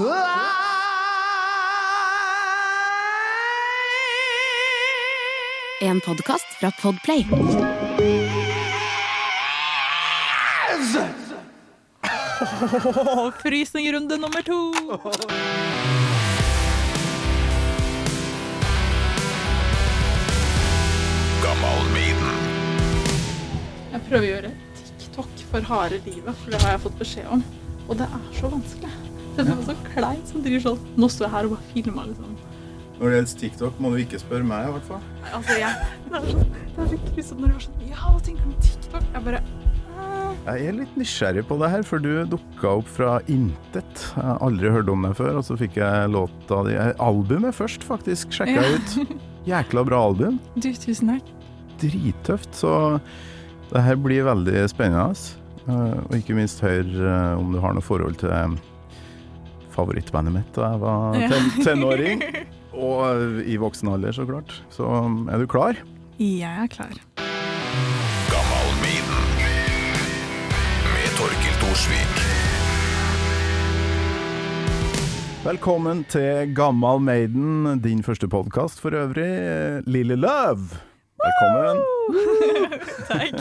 En podkast fra Podplay. Åh, Frysningrunde nummer to! Jeg prøver å gjøre TikTok for harde livet, for det har jeg fått beskjed om. Og det er så vanskelig. Det er så klein som driver sånn. Nå står jeg her og bare filmer, liksom. Når det gjelder TikTok, må du ikke spørre meg, i hvert fall. Altså, jeg, det er så, det er så grusomt når du var sånn Ja, hva tenker du om TikTok? Jeg bare. Jeg er litt nysgjerrig på det her, for du dukka opp fra intet. Jeg har aldri hørt om det før, og så fikk jeg låta di Albumet først, faktisk. Sjekka Ja. ut. Jækla bra album. Du, tusen takk. Drittøft. Så det her blir veldig spennende. Eh, Og ikke minst høre eh, om du har noe forhold til favorittbandet mitt da jeg var ten tenåring. Og i voksen alder, så klart. Så er du klar? Jeg er klar. med Torkil Thorsvik. Velkommen til Gammal Maiden, din første podkast for øvrig. Lille Løv, velkommen. Takk.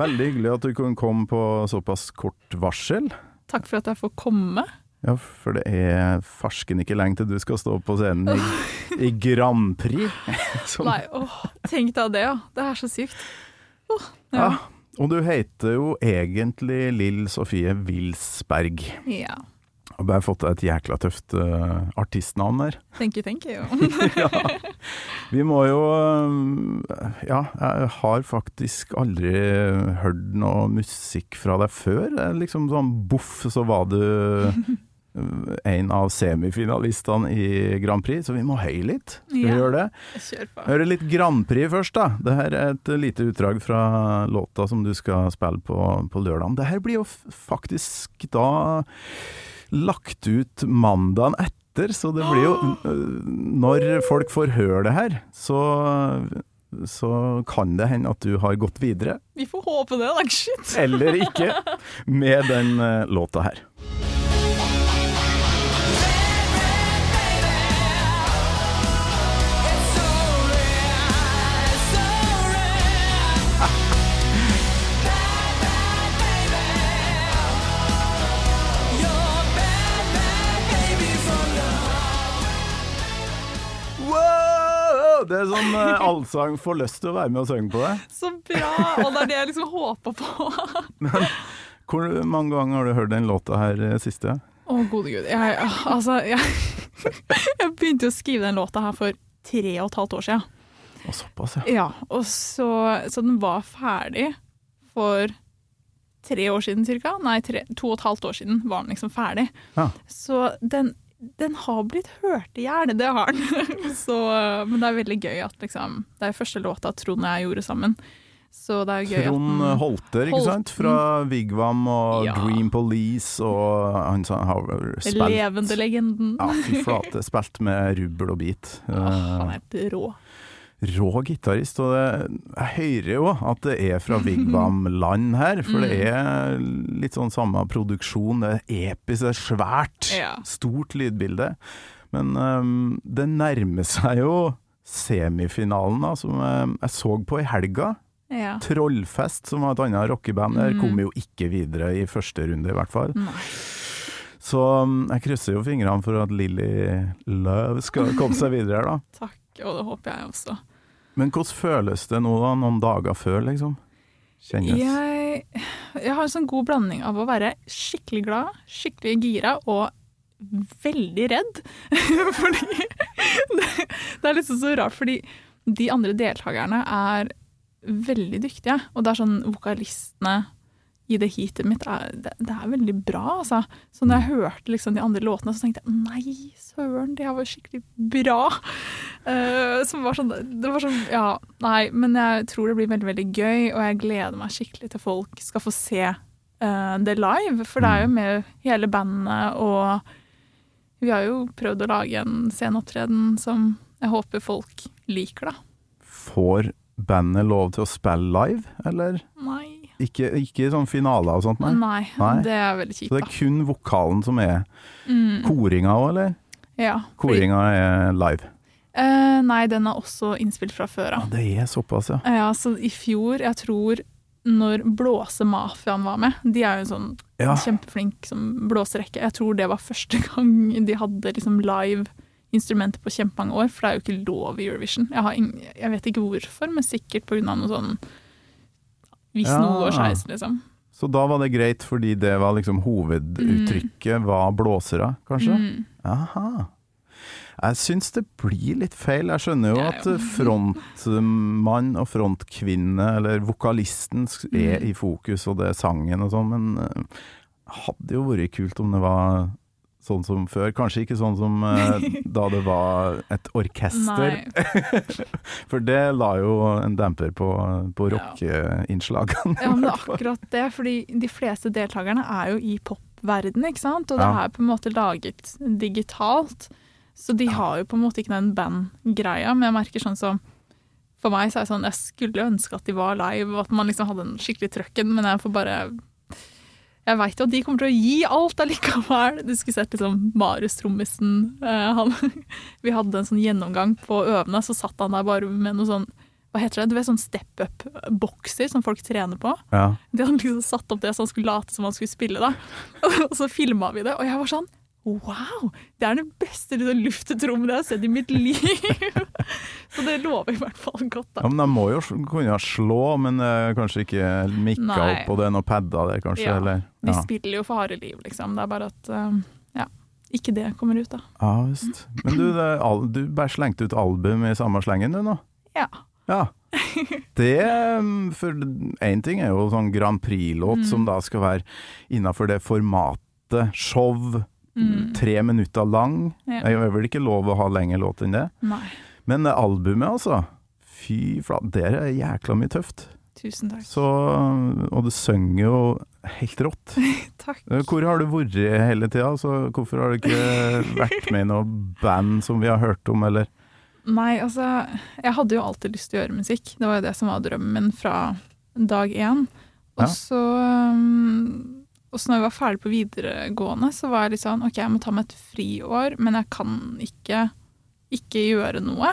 Veldig hyggelig at du kunne komme på såpass kort varsel. Takk for at jeg får komme. Ja, for det er farsken ikke lenge til du skal stå på scenen i, i Grand Prix. Som- Nei, åh, tenk deg det, ja. Det er så sykt. Åh, ja. ja. Og du heter jo egentlig Lill Sofie Wilsberg. ja. Har bare fått deg et jækla tøft uh, artistnavn der. Thank you, thank you. ja. Vi må jo øh, Ja, jeg har faktisk aldri hørt noe musikk fra deg før. Liksom sånn boff, så var du en av semifinalistene i Grand Prix, så vi må høye litt. Skal vi Ja. gjøre det? Kjør på. Høre litt Grand Prix først, da. Det her er et lite utdrag fra låta som du skal spille på, på lørdag. Det her blir jo faktisk da lagt ut mandagen etter, så det blir jo øh, Når folk får høre det her, så så kan det hende at du har gått videre, Vi får håpe det, da. Shit. eller ikke, med den øh, låta her. Det er sånn uh, allsang får lyst til å være med og synge på det. Så bra. Og det er det jeg liksom håper på. Hvor mange ganger har du hørt den låta her øh, siste? Å, gode gud. Jeg, altså, jeg, jeg begynte å skrive den låta her for tre og et halvt år siden. Og såpass, ja. Ja, og så, så den var ferdig for tre år siden cirka. Nei, tre, to og et halvt år siden var den liksom ferdig. Ja. Så den, den har blitt hørt i hjel, det har den. så, men det er veldig gøy at liksom Det er første låta Trond og jeg gjorde sammen. Så det er gøy Trond Holter, ikke sant? Fra Vigvam og Ja. Dream Police, og han sa- har spilt levende legenden. Ja, fy flate. Spilt med rubbel og bit. Han Eh, er helt rå. Rå gitarist. Og det, jeg hører jo at det er fra Vigvam-land her, for det Mm. er litt sånn samme produksjon. Det er episk, det er svært. Stort lydbilde. Men um, det nærmer seg jo semifinalen, da, som jeg, jeg så på i helga. Ja. Trollfest, som var et annet rockeband, der Mm. kom jo ikke videre i første runde, i hvert fall. Nei. Så um, jeg krysser jo fingrene for at Lilly Love skal komme seg videre, da. Takk, og det håper jeg også. Men hvordan føles det nå, da, noen dager før, liksom? Kjennes Jeg, jeg har en sånn god blanding av å være skikkelig glad, skikkelig gira og veldig redd. fordi det, det er liksom så rart, fordi de andre deltakerne er veldig dyktige. Og det er sånn vokalistene i det heatet mitt er, det, det er veldig bra, altså. Så når jeg hørte liksom de andre låtene, så tenkte jeg nei, søren, det her var skikkelig bra. Uh, som var sånn Det var sånn Ja, nei, men jeg tror det blir veldig, veldig gøy, og jeg gleder meg skikkelig til folk skal få se uh, det live. For det er jo med hele bandet, og vi har jo prøvd å lage en sceneopptreden som jeg håper folk liker, da. Får bandet lov til å spille live, eller? Nei. Ikke, ikke sånn finaler og sånt, nei? Nei, Nei. det er veldig kjipt. Så det er kun vokalen som er Mm, koringa òg, eller? ja, Koringa er live. Uh, nei, den er også innspilt fra før Ja, av. det er såpass, ja. Ja, så i fjor, jeg tror når Blåsemafiaen var med, de er jo en sånn Ja, kjempeflink som blåserekke. Jeg tror det var første gang de hadde liksom live instrumenter på kjempemange år, for det er jo ikke lov i Eurovision. Jeg, har ing- jeg vet ikke hvorfor, men sikkert pga. noe sånn Hvis Ja. noe skeis, liksom. Så da var det greit, fordi det var liksom hoveduttrykket var blåsere, kanskje? Mm. Aha. Jeg syns det blir litt feil. Jeg skjønner jo at frontmann og frontkvinne, eller vokalisten, er Mm. i fokus, og det er sangen og sånn, men eh, hadde jo vært kult om det var sånn som før. Kanskje ikke sånn som eh, da det var et orkester, for det la jo en demper på, på Ja. rockeinnslagene. Ja, men det er akkurat det, fordi de fleste deltakerne er jo i popverden, ikke sant? Og det Ja. er på en måte laget digitalt. Så de har jo på en måte ikke den bandgreia, men jeg merker sånn som For meg så er det sånn, jeg skulle ønske at de var live, og at man liksom hadde en skikkelig trøkken, men jeg får bare Jeg veit jo at de kommer til å gi alt allikevel. Du skulle sett liksom Marius Trommisen. eh, vi hadde en sånn gjennomgang på øvende, så satt han der bare med noe sånn Hva heter det? Du vet sånn step up-bokser som folk trener på. Ja. De hadde liksom satt opp det så han skulle late som han skulle spille, da. Og så filma vi det, og jeg var sånn Wow! Det er det beste liksom, luftetrommen jeg har sett i mitt liv! så det lover i hvert fall godt, Ja, men de må jo kunne slå, men uh, kanskje ikke mikka Nei. opp, og det er noen padder der, kanskje? Ja, eller? De spiller jo for harde liv, liksom. Det er bare at uh, ja, ikke det kommer ut, da. ja visst. Men du, det, du bare slengte ut album i samme slengen du nå? Ja. Ja. Det mm, For én ting er jo sånn Grand Prix-låt Mm. som da skal være innafor det formatet show, Mm. tre minutter lang. Ja. Jeg er vel ikke lov å ha lengre låt enn det. Nei. Men albumet, altså. Fy flate, det er jækla mye tøft. Tusen takk. Så, og du synger jo helt rått. Takk. Eh, Hvor har du vært hele tida? Så hvorfor har du ikke vært med i noe band som vi har hørt om, eller? Nei, altså Jeg hadde jo alltid lyst til å gjøre musikk. Det var jo det som var drømmen min fra dag én. Og så um, Og så når jeg var ferdig på videregående, så var jeg litt sånn OK, jeg må ta meg et friår, men jeg kan ikke ikke gjøre noe.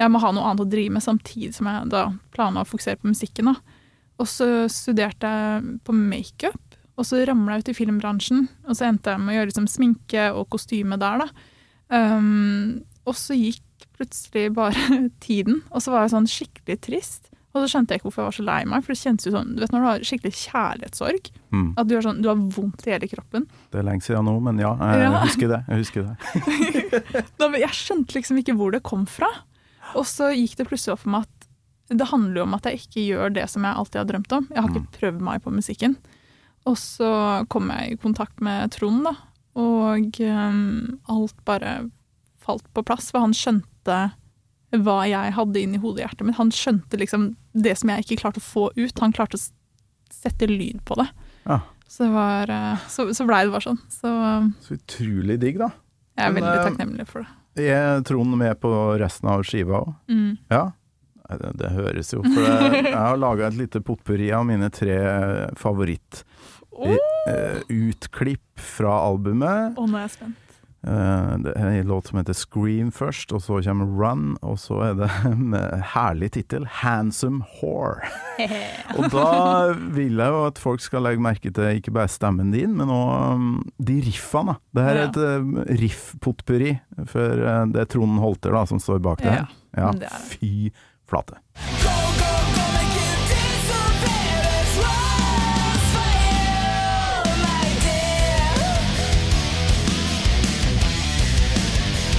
Jeg må ha noe annet å drive med samtidig som jeg da planla å fokusere på musikken. da. Og så studerte jeg på makeup, og så ramla jeg ut i filmbransjen. Og så endte jeg med å gjøre liksom sminke og kostyme der, da. Um, og så gikk plutselig bare tiden, og så var jeg sånn skikkelig trist. Og så skjønte jeg ikke hvorfor jeg var så lei meg, for det kjennes jo sånn Du vet når du har skikkelig kjærlighetssorg, Mm. at du sånn, du har vondt i hele kroppen. Det er lenge siden nå, men ja, jeg Ja. husker det. Jeg husker det. Da, jeg skjønte liksom ikke hvor det kom fra. Og så gikk det plutselig opp for meg at det handler jo om at jeg ikke gjør det som jeg alltid har drømt om. Jeg har Mm. ikke prøvd meg på musikken. Og så kom jeg i kontakt med Trond, da. Og um, alt bare falt på plass, for han skjønte hva jeg hadde inni hodet og hjertet mitt. Han skjønte liksom det som jeg ikke klarte å få ut. Han klarte å sette lyd på det. Ja. Så, det var, eh, så, så blei det bare sånn. Så um, Så utrolig digg, da. jeg er Men, veldig eh, takknemlig for det. Er Trond med på resten av skiva òg? Mm. Ja. Det, det høres jo For jeg, jeg har laga et lite popperi av mine tre favorittutklipp fra albumet. Å, nå er jeg spent. Eh, Det er en låt som heter 'Scream' først, og så kommer 'Run', og så er det med herlig tittel 'Handsome Whore'. Og da vil jeg jo at folk skal legge merke til ikke bare stemmen din, men òg de riffene. Det her er et uh, riff-potpurri, for eh, det er Trond Holter da, som står bak det her. Ja, det er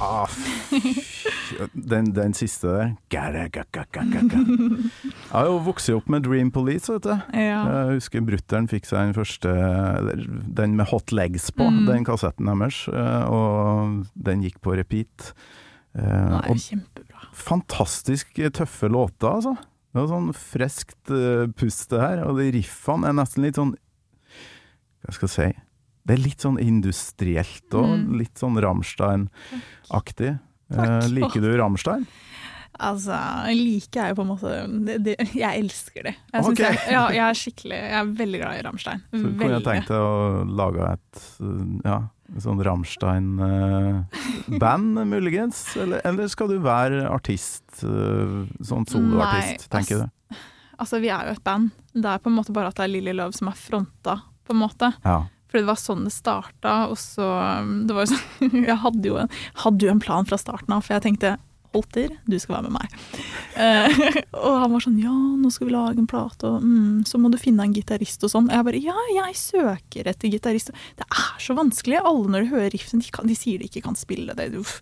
Ah, den, den siste der. Jeg har jo vokst opp med Dream Police, vet du. Ja. Jeg husker brutter'n fikk seg den første, den med hot legs på, Mm. den kassetten deres, eh, og den gikk på repeat. Eh, Det er jo kjempebra. fantastisk tøffe låter, altså. Det var sånn friskt uh, pust det her, og de riffene er nesten litt sånn Hva skal jeg si Det er litt sånn industrielt og Mm. litt sånn Rammstein-aktig. Eh, liker du Rammstein? Altså, liker jeg jo på en måte det, det, Jeg elsker det. Jeg, okay. Ok. jeg, ja, jeg er skikkelig Jeg er veldig glad i Rammstein. Så kunne jeg tenkt deg å lage et ja, sånn Rammstein-band, muligens? Eller, eller skal du være artist, uh, sånn soloartist, tenker du? Altså, vi er jo et band. Det er på en måte bare at det er Lilly Love som er fronta, på en måte. Ja. Fordi det var sånn det starta, og så um, Det var sånn Jeg hadde jo, en, hadde jo en plan fra starten av, for jeg tenkte Holter, du skal være med meg. Eh, og han var sånn Ja, nå skal vi lage en plate, og mm, så må du finne en gitarist og sånn. Og jeg bare Ja, jeg søker etter gitarist. Det er så vanskelig. Alle når de hører riffen, de, kan, de sier de ikke kan spille det. Uff.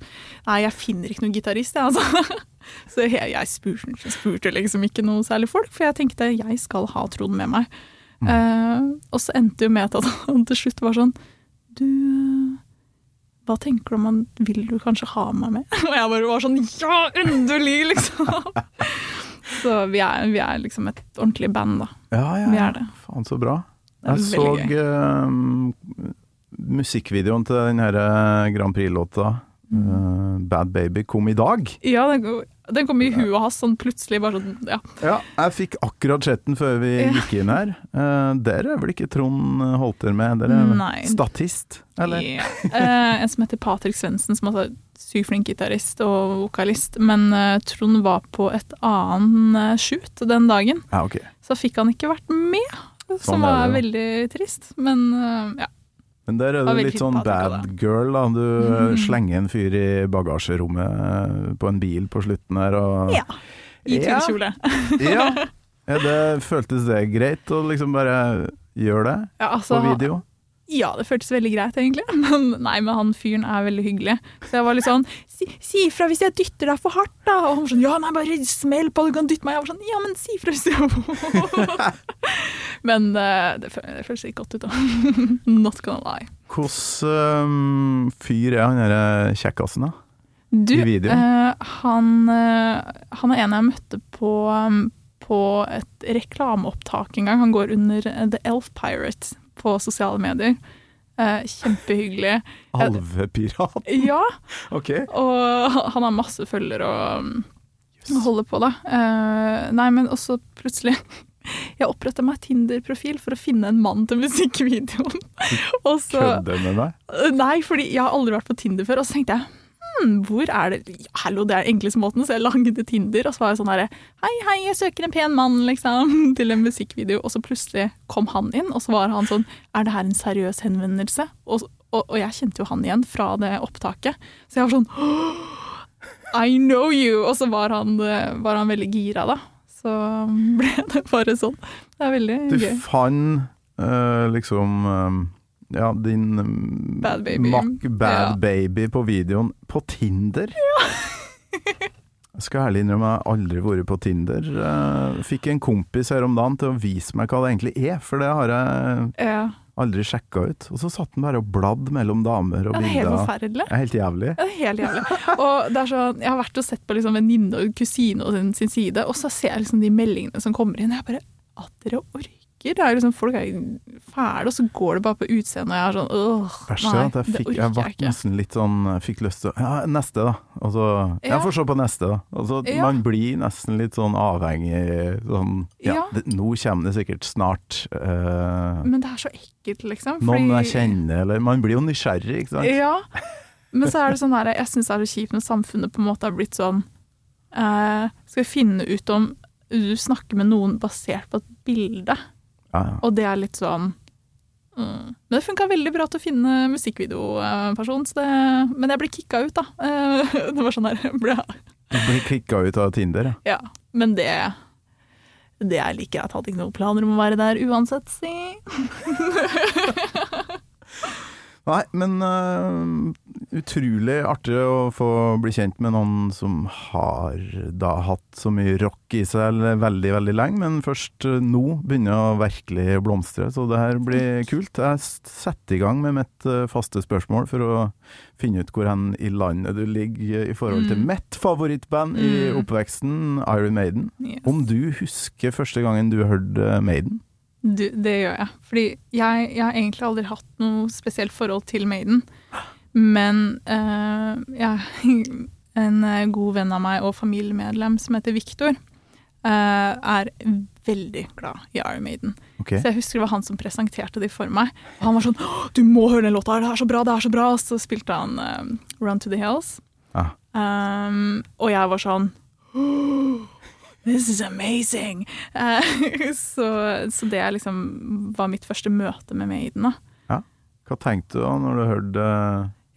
Nei, jeg finner ikke noen gitarist, jeg, altså. Så jeg, jeg spurte, spurte liksom ikke noe særlig folk, for jeg tenkte jeg skal ha Trond med meg. Eh, og så endte jo med at han til slutt var sånn Du, eh, hva tenker du om han Vil du kanskje ha meg med? Og jeg bare var sånn Ja, endelig, liksom! så vi er, vi er liksom et ordentlig band, da. Ja, ja, Vi er det. Faen, så bra. Jeg så uh, musikkvideoen til den her eh, Grand Prix-låta, Eh, 'Bad Baby', kom i dag. Ja, den, kom- den kom i huet hans sånn plutselig, bare sånn Ja. Ja, jeg fikk akkurat sett den før vi gikk inn her. Uh, dere er vel ikke Trond Holter med? Dere er Nei. statist, eller? Yeah. Uh, en som heter Patrick Svendsen, som er sykt flink gitarist og vokalist. Men eh, Trond var på et annet uh, shoot den dagen. Ja, okay. Så fikk han ikke vært med, som Sånn som var veldig trist. Men eh, ja. Men der er du litt sånn bad girl, da. Du Mhm. slenger en fyr i bagasjerommet eh, på en bil på slutten her, og ja. I Ja. turkjole. Ja. Er det, føltes det greit å liksom bare gjøre det Ja, på altså, video? Ja, det føltes veldig greit, egentlig. Men nei, men han fyren er veldig hyggelig. Så jeg var litt sånn Si, si hvis jeg dytter deg for hardt, da! Og han var sånn Ja, nei, bare smell på, du kan dytte meg. Jeg var sånn Ja, men si ifra hvis jeg Men eh, det, føl- det føles ikke godt ut, da. Not gonna lie. Hvordan um, fyr er han derre kjekkasen, da? Du, I videoen? Uh, han, uh, han er en jeg møtte på, um, på et reklameopptak en gang. Han går under eh, The Elf Pirate på sosiale medier. Eh, kjempehyggelig. Alvepirat? Ja, Okay. og han har masse følgere og yes. holder på, da. Eh, nei, men også plutselig Jeg oppretta meg Tinder-profil for å finne en mann til musikkvideoen. Kødder med meg? Nei, fordi jeg har aldri vært på Tinder før. Og så tenkte jeg hm, hvor er det ja, Hallo, det er enkleste måten, så jeg lagde Tinder. Og så var jeg sånn herre Hei, hei, jeg søker en pen mann, liksom, til en musikkvideo. Og så plutselig kom han inn, og så var han sånn Er det her en seriøs henvendelse? Og, og, og jeg kjente jo han igjen fra det opptaket. Så jeg var sånn I know you! Og så var han, eh, var han veldig gira, da. Så ble det bare sånn. Det er veldig Du gøy. fant uh, liksom eh, ja, din eh, Bad baby. Mac bad Ja. baby på videoen på Tinder. Ja. Jeg skal ærlig innrømme jeg har aldri vært på Tinder. Eh, Fikk en kompis her om dagen til å vise meg hva det egentlig er, for det har jeg Ja, aldri sjekka ut. Og så satt han bare og bladd mellom damer og det er helt bilder. forferdelig. Det er helt jævlig. Ja, det er helt jævlig. Og det er sånn, jeg har vært og sett på liksom venninne og kusine og sin, sin side, og så ser jeg liksom de meldingene som kommer inn, og jeg bare At dere orker? Det er liksom, folk er fæle, og så går det bare på utseendet, og jeg er sånn er nei, jeg jeg det fikk, orker jeg jeg nesten litt sånn Fikk lyst til Ja, neste, da. Og så Ja. Jeg får se på neste, da. Og så Ja. Man blir nesten litt sånn avhengig sånn Ja, Ja. det, nå kommer det sikkert snart Uh, Men det er så ekkelt, liksom. noen jeg kjenner, eller Man blir jo nysgjerrig, ikke sant? Ja. Men så er det sånn her, jeg syns det er så kjipt når samfunnet på en måte har blitt sånn uh, Skal finne ut om du snakker med noen basert på et bilde. Ja. Og det er litt sånn mm. Men det funka veldig bra til å finne musikkvideoperson, det, men jeg ble kicka ut, da. Det var sånn her ble, Du ble kicka ut av Tinder, ja. Ja. Men det det er like greit. Hadde ikke noen planer om å være der uansett, si. Nei, men uh, utrolig artig å få bli kjent med noen som har da hatt så mye rock i seg eller veldig, veldig lenge, men først øh, nå begynner å virkelig blomstre, så det her blir kult. Jeg setter i gang med mitt øh, faste spørsmål for å finne ut hvor hen i landet du ligger i forhold til Mm. mitt favorittband i Mm. oppveksten, Iron Maiden. Yes. Om du husker første gangen du hørte Maiden? Du, det gjør jeg. Fordi jeg, jeg har egentlig aldri hatt noe spesielt forhold til Maiden. Men uh, jeg, en eh, god venn av meg og familiemedlem som heter Viktor, uh, er veldig glad i Iron Maiden. Okay. Så jeg husker det var han som presenterte de for meg. Og han var sånn 'Du må høre den låta, det er så bra!' det er så bra Og så spilte han uh, 'Run to the Hills'. Ah. Um, og jeg var sånn This is amazing! Eh, så, så det liksom var mitt første møte med Maiden. da. Hva tenkte du da når du hørte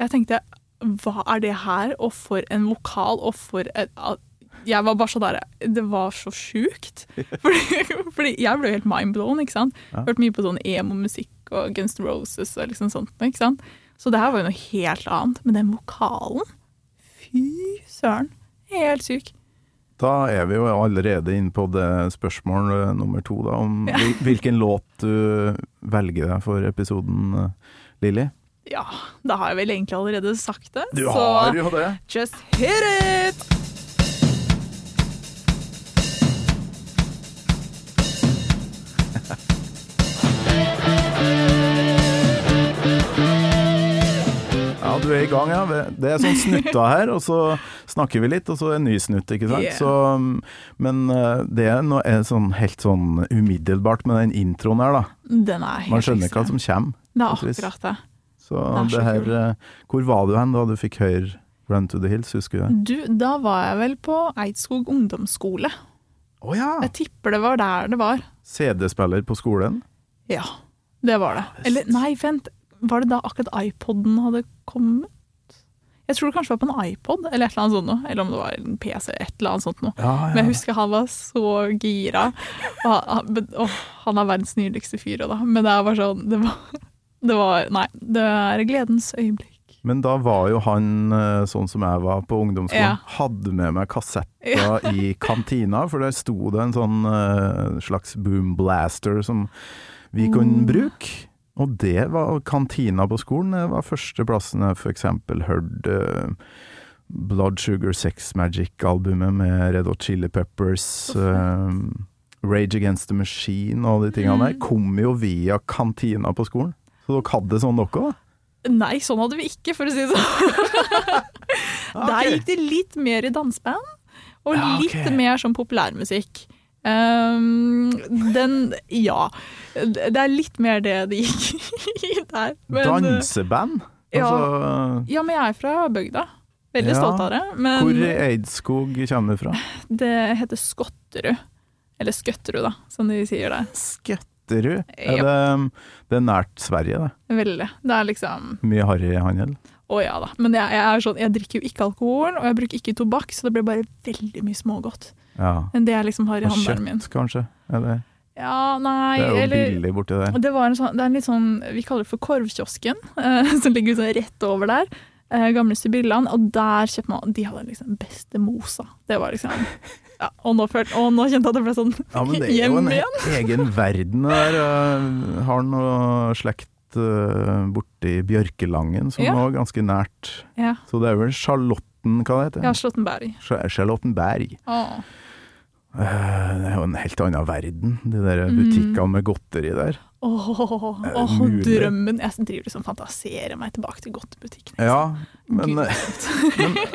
Jeg tenkte hva er det her, og for en vokal, og for et Jeg var bare så der Det var så sjukt. Fordi, fordi jeg ble helt mindblown, ikke sant. Ja. Hørt mye på sånn emo-musikk og Guns N' Roses og liksom sånt, ikke sant. Så det her var jo noe helt annet. Men den vokalen, fy søren. Helt syk. Da er vi jo allerede inne på det spørsmål eh, nummer to, da, om Ja. hvilken låt du velger deg for episoden, eh, Lilly. Ja, da har jeg vel egentlig allerede sagt det. Du så har jo det! just hit it! Du er i gang, ja. Det er sånn snutter her, og så snakker vi litt, og så en ny snutt, ikke sant. Yeah. Så, mm, men eh, det er noe er sånn, helt sånn umiddelbart med den introen her, da. Den er helt Man skjønner ikke hva som kommer. Det er akkurat det. Så Det det her eh, Hvor var du hen da du fikk høre Run to the Hills, husker du det? Du, da var jeg vel på Eidskog ungdomsskole. Å ja! Jeg tipper det var der det var. CD-spiller på skolen? Ja, det var det. Eller nei, vent. Var det da akkurat iPoden hadde kommet? Jeg tror det kanskje var på en iPod, eller et eller annet sånt noe. Eller om det var en PC, et eller annet sånt noe. Ja, Men jeg husker han var så gira. Og han, og han er verdens nydeligste fyr, da. Men det er bare sånn det var, det var Nei, det er gledens øyeblikk. Men da var jo han eh, sånn som jeg var på ungdomsskolen. Ja. Hadde med meg kassetter Ja. i kantina, for der sto det en sånn eh, slags boom blaster som vi kunne Oh. bruke. Og det var kantina på skolen. Det var første plassen jeg f.eks. hørte eh, Blood Sugar Sex Magic-albumet med Red Hot Chili Peppers. uh, Rage Against the Machine og de tingene der Mm. kom jo via kantina på skolen. Så dere hadde sånn dere òg? Nei, sånn hadde vi ikke, for å si det sånn. Der gikk det litt mer i danseband, og Ja, okay. litt mer som populærmusikk. Um, den Ja. Det er litt mer det det gikk i der. Men, uh, Danseband? ja. Altså, ja, men jeg er fra bygda. Veldig Ja. stolt av det. Men hvor i Eidskog kommer du fra? det heter Skotterud. Eller Skøtterud, da, som de sier der. Skøtterud? Er det, det er nært Sverige, det. Veldig. Det er liksom Mye harryhandel. Å ja da. Men jeg, jeg sånn, jeg drikker jo ikke alkohol, og jeg bruker ikke tobakk, så det blir bare veldig mye smågodt. Ja. Men det er liksom har i handelen min. kjøtt, kanskje? Eller? Ja, nei, Det er jo eller billig borti der. det, var en sånn, det er en litt sånn Vi kaller det for Korvkiosken, eh, som ligger sånn rett over der. Eh, gamle Sibylland. Og der kjøpte man De hadde liksom beste mosa. Det var liksom ja, og, nå følte, og nå kjente jeg at det ble sånn Ja, men det er jo en igjen. egen verden der. Jeg har noe slekt uh, borti Bjørkelangen som Ja. var ganske nært. Ja, Så det er vel Charlotten, hva det heter? ja Charlottenberg. Cha- Charlottenberg. Åh. Eh, Det er jo en helt annen verden, de der Mm. med godteri der. Åh, oh, oh, drømmen. Jeg driver liksom fantaserer meg tilbake til godtebutikken. liksom. Ja, men, eh,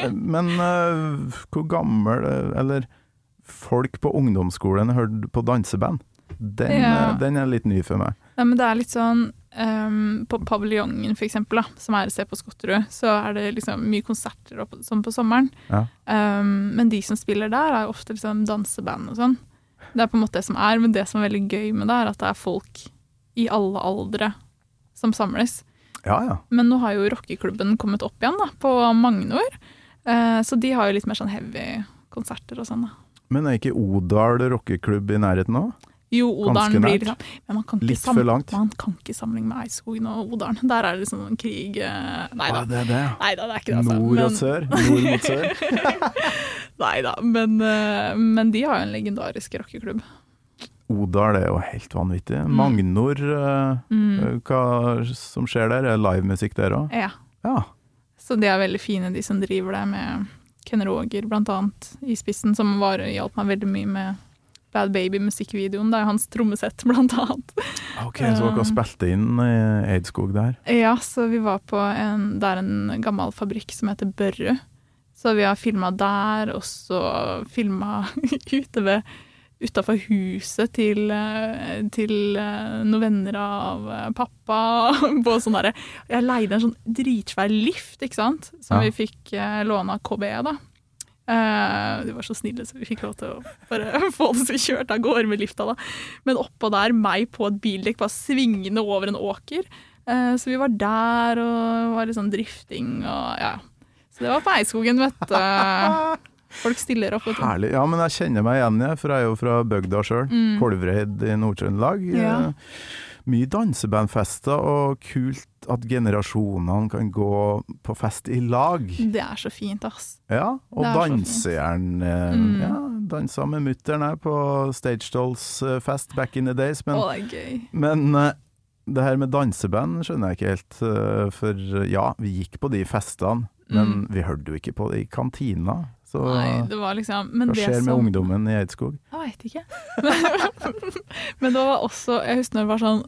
men, men eh, hvor gammel Eller folk på ungdomsskolen hørte på danseband. Den, Ja. den er litt ny for meg. Ja, men det er litt sånn ehm, På paviljongen, da, som er et sted på Skotterud, så er det liksom mye konserter opp, sånn på sommeren. Ja. Um, men de som spiller der, er ofte liksom danseband og sånn. Det er på en måte det som er, men det som er veldig gøy med det, er at det er folk i alle aldre som samles. Ja ja. Men nå har jo rockeklubben kommet opp igjen da, på Magnor, Uh, så de har jo litt mer sånn heavy konserter og sånn. da. Men er ikke Odal rockeklubb i nærheten òg? Jo, Odalen blir liksom Men man kan ikke, Litt for langt. man kan ikke sammenligne med Eidskogen og Odalen. Der er det liksom en krig eh, Nei da. Ah, det er det. Nei det er ikke det. Altså. Nord og sør. Nord mot sør. Nei da, men, eh, men de har jo en legendarisk rockeklubb. Odal er jo helt vanvittig. Magnor, eh, Mm. hva som skjer der? Er livemusikk der òg? Ja. Ja. Så de er veldig fine, de som driver det, med Ken Roger blant annet i spissen, som var, hjalp meg veldig mye med Bad Baby-musikkvideoen. Det er jo hans trommesett, blant annet. Ok, Så dere spilte inn i Eidskog der? Ja, så vi var på en Det er en gammel fabrikk som heter Børre. Så vi har filma der, og så filma ute ved Utafor huset til, eh, til eh, noen venner av eh, pappa. På sånn derre Jeg leide en sånn dritsvær lift, ikke sant, som Ja. vi fikk eh, låne av KB, da. Eh, de var så snille, så vi fikk lov til å bare få oss kjørt av gårde med lifta. da. Men oppå der, meg på et bildekk, bare svingende over en åker. Uh, så vi var der, og det var litt sånn drifting og ja. Så det var på Eidskogen, vet du. Folk stiller opp. Herlig. Ja, men jeg kjenner meg igjen, jeg, for jeg er jo fra bygda sjøl. Mm. Kolvreid i Nord-Trøndelag. Ja. Eh, Mye dansebandfester, og kult at generasjonene kan gå på fest i lag. Det er så fint, ass. Ja, og er dansejern eh, Mm. Ja, dansa med mutter'n her på Stage Dolls eh, fest back in the days, men, oh, det er gøy. men uh, det her med danseband skjønner jeg ikke helt, Uh, for ja, vi gikk på de festene, men vi hørte jo ikke på det i kantina. Så. Nei, det var liksom Men hva skjer med ungdommen i Eidskog? Jeg veit ikke. Men det var også Jeg husker når det var sånn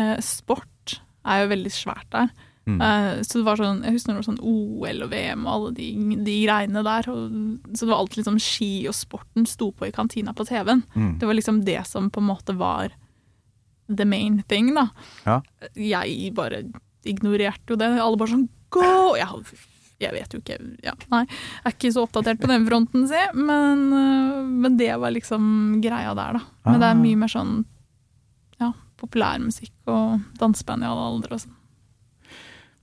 eh, Sport er jo veldig svært der. Mm. Eh, så det var sånn Jeg husker når det var sånn OL og VM og alle de, de greiene der. Og, så det var alltid liksom ski og sporten sto på i kantina på TV-en. Mm. Det var liksom det som på en måte var the main thing, da. Ja. Jeg bare ignorerte jo det. Alle bare sånn gå! Jeg, jeg vet jo ikke ja, Nei, jeg er ikke så oppdatert på den fronten, si. Men, øh, men det var liksom greia der, da. Men det Ah. er mye mer sånn ja, populærmusikk og danseband i alle aldre og sånn.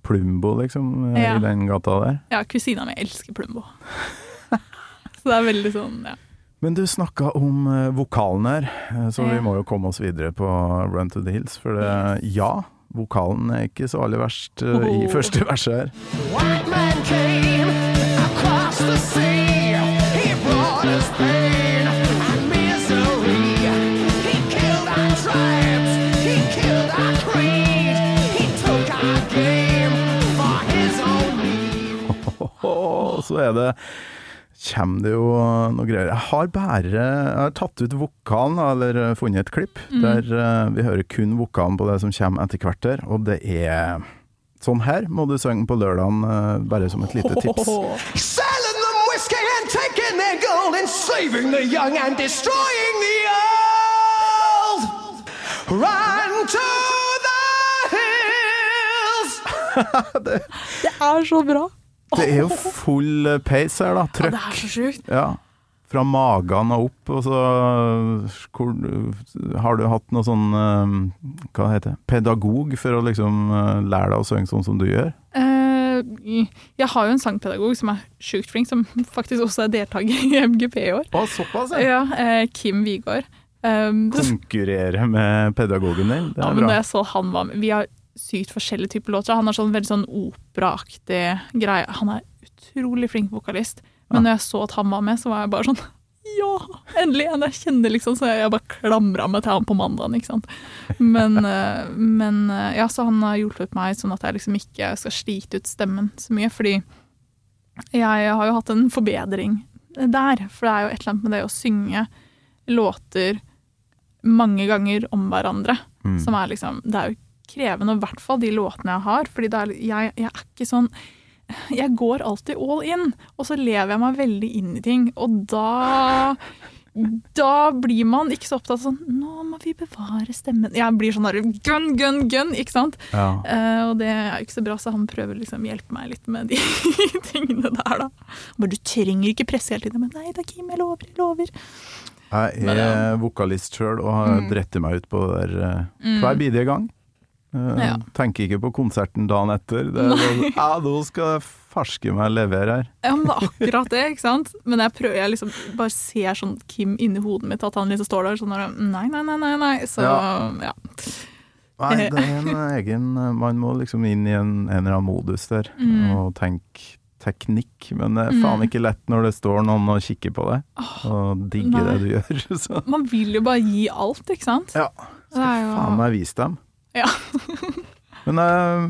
Plumbo, liksom, eh, Ja. i den gata der. Ja, kusina mi elsker Plumbo. så det er veldig sånn, ja. Men du snakka om eh, vokalen her, eh, så vi må jo komme oss videre på Run to the Hills. For det, ja, vokalen er ikke så aller verst uh, i Oh. første verset her. White man came across the sea. He brought us pain and misery. He killed our tribes. He killed our creed. He took our game for his own need. Og så er det Kommer det jo noe greier. Jeg har bare Jeg har tatt ut vokalen, eller eh, funnet et klipp, Mm. der uh, vi hører kun vokalen på det som kommer etter hvert der, og det er Sånn her må du synge på lørdagen, uh, bare som et lite tips. Old. Run to the hills. Det er så bra! Det er jo full pace her, da. Trøkk. Ja, det er så sjukt. Ja. Fra magen og opp, og så hvor, Har du hatt noe sånn eh, Hva heter det? Pedagog for å liksom eh, lære deg å synge sånn som du gjør? Eh, jeg har jo en sangpedagog som er sjukt flink, som faktisk også er deltaker i MGP i år. Å, såpass, Ja, ja Kim Wigård. Um, Konkurrere med pedagogen din. Det ja, er men når bra. jeg så han var med Vi har sykt forskjellige typer låter. Han har sånn veldig sånn operaaktig greie. Han er utrolig flink vokalist. Men Ja. når jeg så at han var med, så var jeg bare sånn Ja, endelig jeg kjenner, liksom. Så jeg bare klamra meg til han på mandagen, ikke sant. Men, eh, men eh, ja, så han har hjulpet meg sånn at jeg liksom ikke skal slite ut stemmen så mye. Fordi jeg har jo hatt en forbedring der. For det er jo et eller annet med det å synge låter mange ganger om hverandre. Mm. Som er liksom Det er jo krevende, i hvert fall de låtene jeg har. Fordi er, jeg, jeg er ikke sånn Jeg går alltid all in, og så lever jeg meg veldig inn i ting. Og da da blir man ikke så opptatt av sånn Nå må vi bevare stemmen. Jeg blir sånn der gun, gun, gun, ikke sant? Ja. Uh, og det er jo ikke så bra, så han prøver liksom hjelpe meg litt med de tingene der, da. Bare du trenger ikke presse hele tiden. Men nei da, Kim, jeg lover, jeg lover. Jeg Men, er ja. vokalist sjøl og har Mm. dretti meg ut på det der uh, hver bidige gang. Eh, Ja. Tenker ikke på konserten dagen etter. Det er sånn, ja, nå skal jeg farske meg levere her. Ja, men det er akkurat det, ikke sant? Men jeg prøver, jeg liksom bare ser sånn Kim inni hodet mitt, at han liksom står der sånn Nei, nei, nei, nei, nei. Så ja. Nei, det er en egen Man må liksom inn i en, en eller annen modus der Mm. og tenke teknikk. Men det er faen Mm. ikke lett når det står noen og kikker på deg og digger nei. det du gjør. Så Man vil jo bare gi alt, ikke sant? ja, jo faen meg vise dem. Ja. Men uh,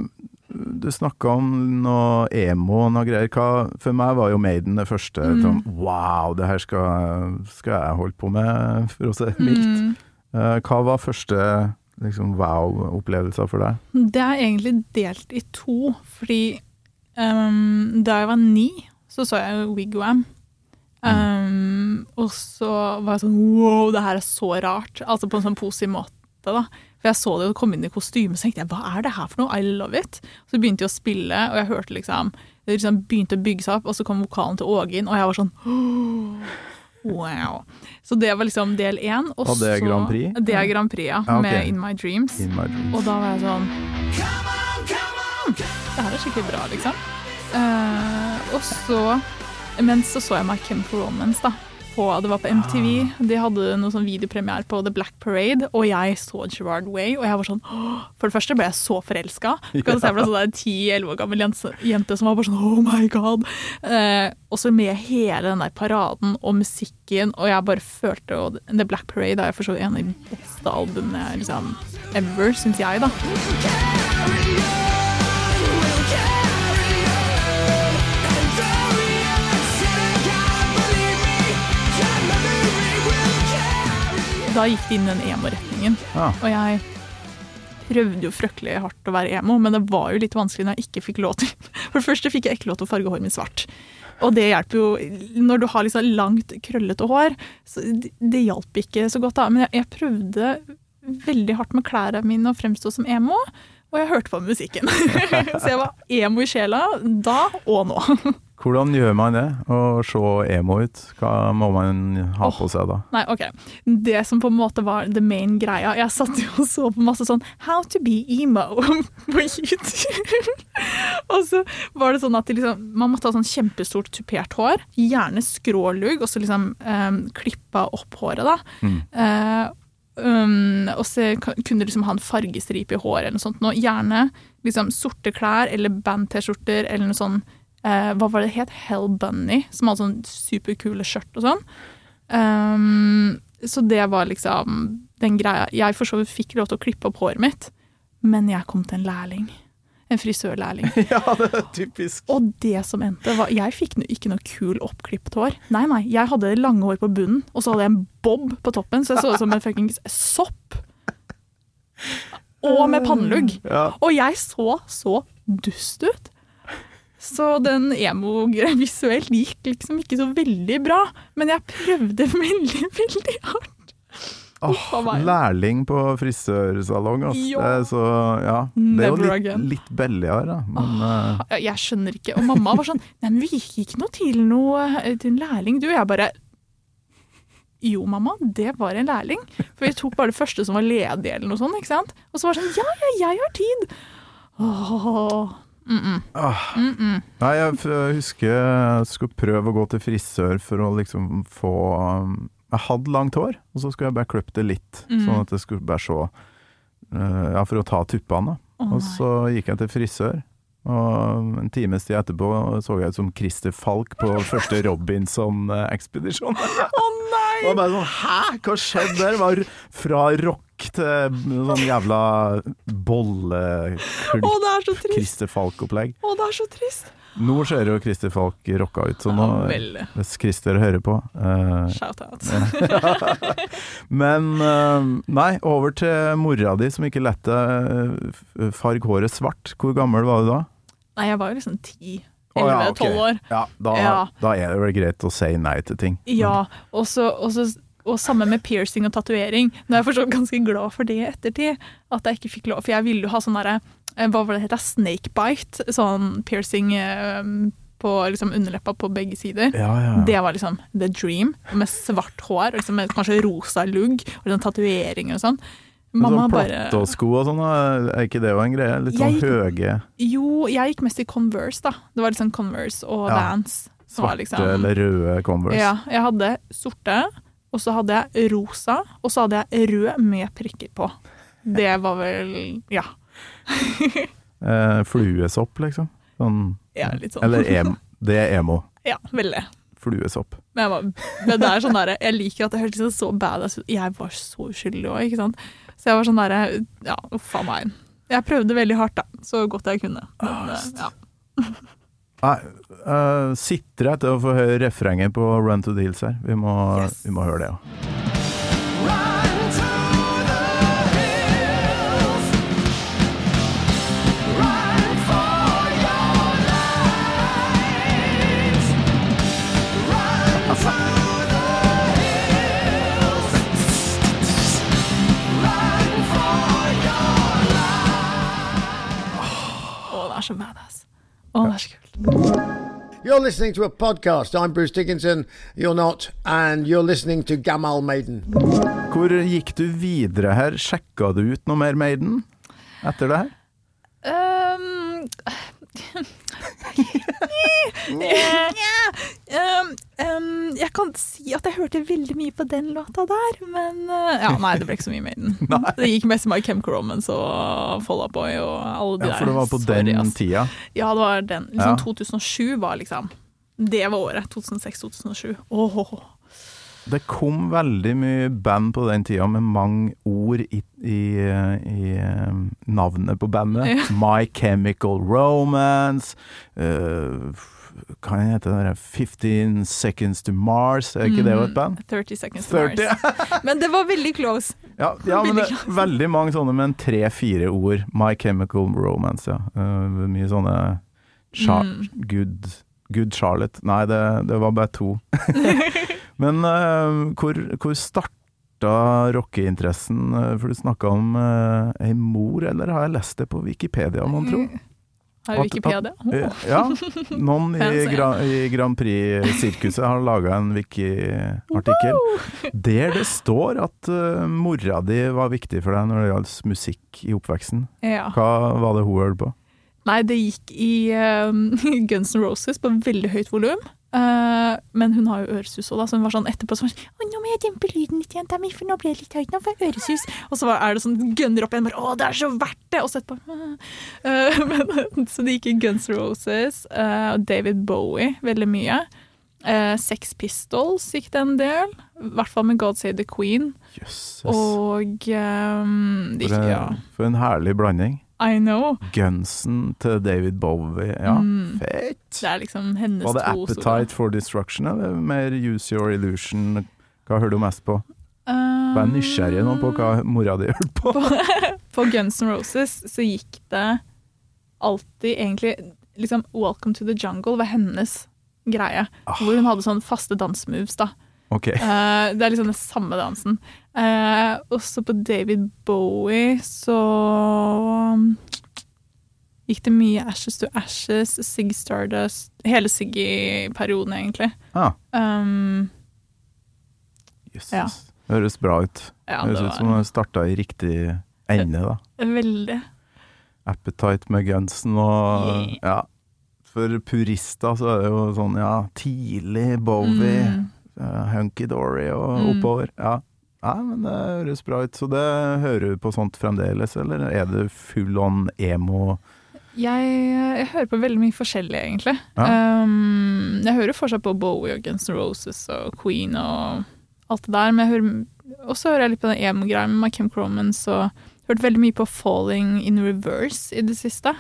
du snakka om noe emo og noe greier. Hva, for meg var jo Maiden det første. Mm. Sånn, wow, det her skal, skal jeg holde på med, for å si det mildt. Mm. Uh, hva var første liksom, wow-opplevelser for deg? Det er egentlig delt i to, fordi um, da jeg var ni, så så jeg Wigwam. Ehm, og så var jeg sånn wow, det her er så rart. Altså på en sånn positiv måte, da. For jeg så det og kom inn i kostyme, så tenkte jeg hva er det her for noe? I love it. Så begynte jeg å spille, og jeg hørte liksom Det liksom begynte å bygge seg opp, og så kom vokalen til Åge inn, og jeg var sånn Wow. Så det var liksom del én. Og Og det er Grand Prix? Det er Grand Prix, ja. Ja, okay. Med In My Dreams. In my dreams. Og da var jeg sånn Det her er skikkelig bra, liksom. Uh, og så Men så så jeg My Chemical Romance, da. På, det var på MTV. De hadde noe sånn videopremiere på The Black Parade, og jeg så Gerard Way, og jeg var sånn «Åh!» For det første ble jeg så forelska. Du kan se for deg en 10-11 år gammel jente, jente som var bare sånn Oh my god! Eh, og så med hele den der paraden og musikken, og jeg bare følte og The Black Parade er for så vidt en av de beste albumene liksom, ever, syns jeg, da. Da gikk det inn den emo-retningen. Ja. Og jeg prøvde jo fryktelig hardt å være emo, men det var jo litt vanskelig når jeg ikke fikk lov til For det første fikk jeg ikke lov til å farge håret mitt svart. Og det hjelper jo Når du har liksom langt, krøllete hår, så det, det hjalp ikke så godt. da. Men jeg, jeg prøvde veldig hardt med klærne mine å fremstå som emo, og jeg hørte på musikken. så jeg var emo i sjela da og nå. Hvordan gjør man det? Å se emo ut? Hva må man ha på seg da? Nei, ok. Det som på en måte var the main greia Jeg satt jo og så på masse sånn How to be emo på YouTube. og så var det sånn at liksom, man måtte ha sånn kjempestort tupert hår. Gjerne skrålugg, og så liksom um, klippa opp håret, da. Mm. Uh, um, og så kunne du liksom ha en fargestripe i håret eller noe sånt. Nå, gjerne liksom sorte klær eller band-T-skjorter eller noe sånn eh, Hva var det het? Hell Bunny, som hadde sånn superkule skjørt og sånn. Um, så det var liksom den greia. Jeg for så vidt fikk lov til å klippe opp håret mitt, men jeg kom til en lærling. En frisørlærling. ja, det er typisk. Og det som endte, var Jeg fikk ikke noe kul oppklippet hår. Nei, nei. Jeg hadde lange hår på bunnen, og så hadde jeg en bob på toppen, så jeg så ut som en fuckings sopp. Og med pannelugg. Ja. Og jeg så så dust ut. Så den emo-greia visuelt gikk liksom ikke så veldig bra. Men jeg prøvde veldig, veldig hardt. Åh, oh, lærling på frisørsalong, ass. Ja. Det så Ja. Det er jo litt, litt billigere, da. Men oh, Jeg skjønner ikke. Og mamma var sånn Nei, men vi gikk ikke noe til noe eh, til en lærling, du. Jeg bare Jo, mamma, det var en lærling. For vi tok bare det første som var ledig, eller noe sånt. ikke sant? Og så var det sånn Ja, ja, jeg har tid. Åh, mm -mm. ah. Mm. Nei, jeg husker jeg skulle prøve å gå til frisør for å liksom få um, Jeg hadde langt hår, og så skulle jeg bare klippe det litt, Mm. sånn at det skulle bare se eh, Ja, for å ta tuppene, da. Oh, Og så gikk jeg til frisør. Og en times tid etterpå så jeg ut som Christer Falk på første Robinson-ekspedisjon. Å nei! Det var bare sånn Hæ, hva skjedde der? Det var fra rock til sånn jævla bolle Å, det er så trist. Christer Falk-opplegg. Å, det er så trist. Nå ser jo Christer Falk rocka ut, så nå Ja. Hvis Christer hører på uh, Shout-out. Men uh, nei, over til mora di som ikke lette deg farge håret svart. Hvor gammel var du da? Nei, jeg var jo liksom ti. Å, ja, ok. 11-12 år. Ja, da, Ja. da er det vel greit å si nei til ting. Ja, og så, og samme med piercing og tatovering. Nå er jeg forstått ganske glad for det i ettertid. At jeg ikke fikk lov, For jeg ville jo ha sånn derre eh, Hva var det het? Snakebite? Sånn piercing eh, på liksom underleppa på begge sider. Ja, ja. Det var liksom the dream. Med svart hår, og liksom kanskje rosa lugg og liksom tatoveringer og sånn. Mamma sånn platåsko og sånn, er ikke det en greie? Litt sånn høye, Jo, jeg gikk mest i Converse, da. Det var litt sånn Converse og Ja. Vans. som var svarte liksom- eller røde Converse. Ja, jeg hadde sorte, og så hadde jeg rosa, og så hadde jeg rød med prikker på. Det var vel Ja. Eh, fluesopp, liksom. Sånn, ja litt sånn. eller em, det er emo. Ja, veldig. Fluesopp. Men, jeg var, men det er sånn der, jeg liker at det høres liksom så badass ut. Jeg var så uskyldig òg, ikke sant. Så jeg var sånn derre Ja, uff a meg. Jeg prøvde veldig hardt, da. Så godt jeg kunne. Men, eh, ja. Nei, uh, sitter jeg til å få høre refrenget på Run to Deals her. Vi må, Yes. vi må høre det, ja. Er så badass. Å, det er så kult. You're listening to a podcast. I'm Bruce Dickinson. You're not. And you're listening to Gamal Maiden. Hvor gikk du videre her? Sjekka du ut noe mer Maiden etter det her? Um, um, um, jeg kan si at jeg hørte veldig mye på den låta der, men uh, ja, Nei, det ble ikke så mye Maiden. Det gikk mest My Chemical Romance og Fall Out Boy og alle de Ja, for det var på der. Sorry, den ass. tida. Ja, det var den. Liksom Ja. 2007 var liksom Det var året. 2006-2007. Åh, Det kom veldig mye band på den tida med mange ord i, i, i eh, navnet på bandet. Ja. My Chemical Romance eh, Hva heter det? der? 15 Seconds to Mars, er ikke det jo et band? 30 Seconds to 30. Mars. Men det var veldig close. Ja, ja men det Veldig er veldig mange sånne med tre-fire ord. My Chemical Romance, ja. Uh, mye sånne Char Mm. good, good Charlotte. Nei, det, det var bare to. men uh, hvor, hvor starta rockeinteressen? Eh, For du snakka om uh, ei mor, eller har jeg lest det på Wikipedia, mon tro? Har At- Wikipedia. Eh, Åh. Ja, noen i, gra, i Grand Prix-sirkuset har laga en Wiki-artikkel der det står at uh, mora di var viktig for deg når det gjaldt musikk i oppveksten. Ja. Hva var det hun hørte på? Nei, det gikk i um, Guns N' Roses på veldig høyt volum. Eh, men hun har jo øresus òg, så hun var sånn etterpå sånn Å, nå må jeg dempe lyden litt, jenta mi, for nå ble det litt høyt. Nå får jeg øresus. Og så er det sånn gunner opp igjen, bare Å, det er så verdt det! Og så etterpå uh, men, Så det gikk i Guns Roses. og uh, David Bowie veldig mye. Sex Pistols gikk det en del. I hvert fall med God Save the Queen. Jøsses. Og um, det For, en- ja. for en herlig blanding. I know. Gunsen til David Bowie. Ja, Mm. fett! Det er liksom hennes Var det. Appetite for Destruction eller mer Use Your Illusion? Hva hører du mest på? Um, Vær nysgjerrig nå på hva mora di hørte på. På Guns N' Roses så gikk det alltid egentlig liksom Welcome to the Jungle var hennes greie. Ah. Hvor hun hadde sånne faste dansmoves, da. Ok. Uh, det er liksom den samme dansen. Uh, også på David Bowie så um, gikk det mye Ashes to Ashes, Sig Stardust Hele Siggy-perioden, egentlig. Ah, Um, jøsses. Ja. Høres bra ut. ja, Høres det ut som det starta i riktig ende, da. veldig. Appetite med Gunsen og Yeah. Ja. For purister så er det jo sånn, ja, tidlig Bowie, Mm. Uh, Hunky Dory og Mm. oppover. Ja. ja, men det høres bra ut. Så det hører du på sånt fremdeles, eller er det full on emo? Jeg, jeg hører på veldig mye forskjellig, egentlig. Ja. Um, jeg hører fortsatt på Bowie og Guns N' Roses og Queen og alt det der, men jeg hører, også hører jeg litt på den emo-greia med Kim Cromans Jeg og hørt veldig mye på Falling in Reverse i det siste.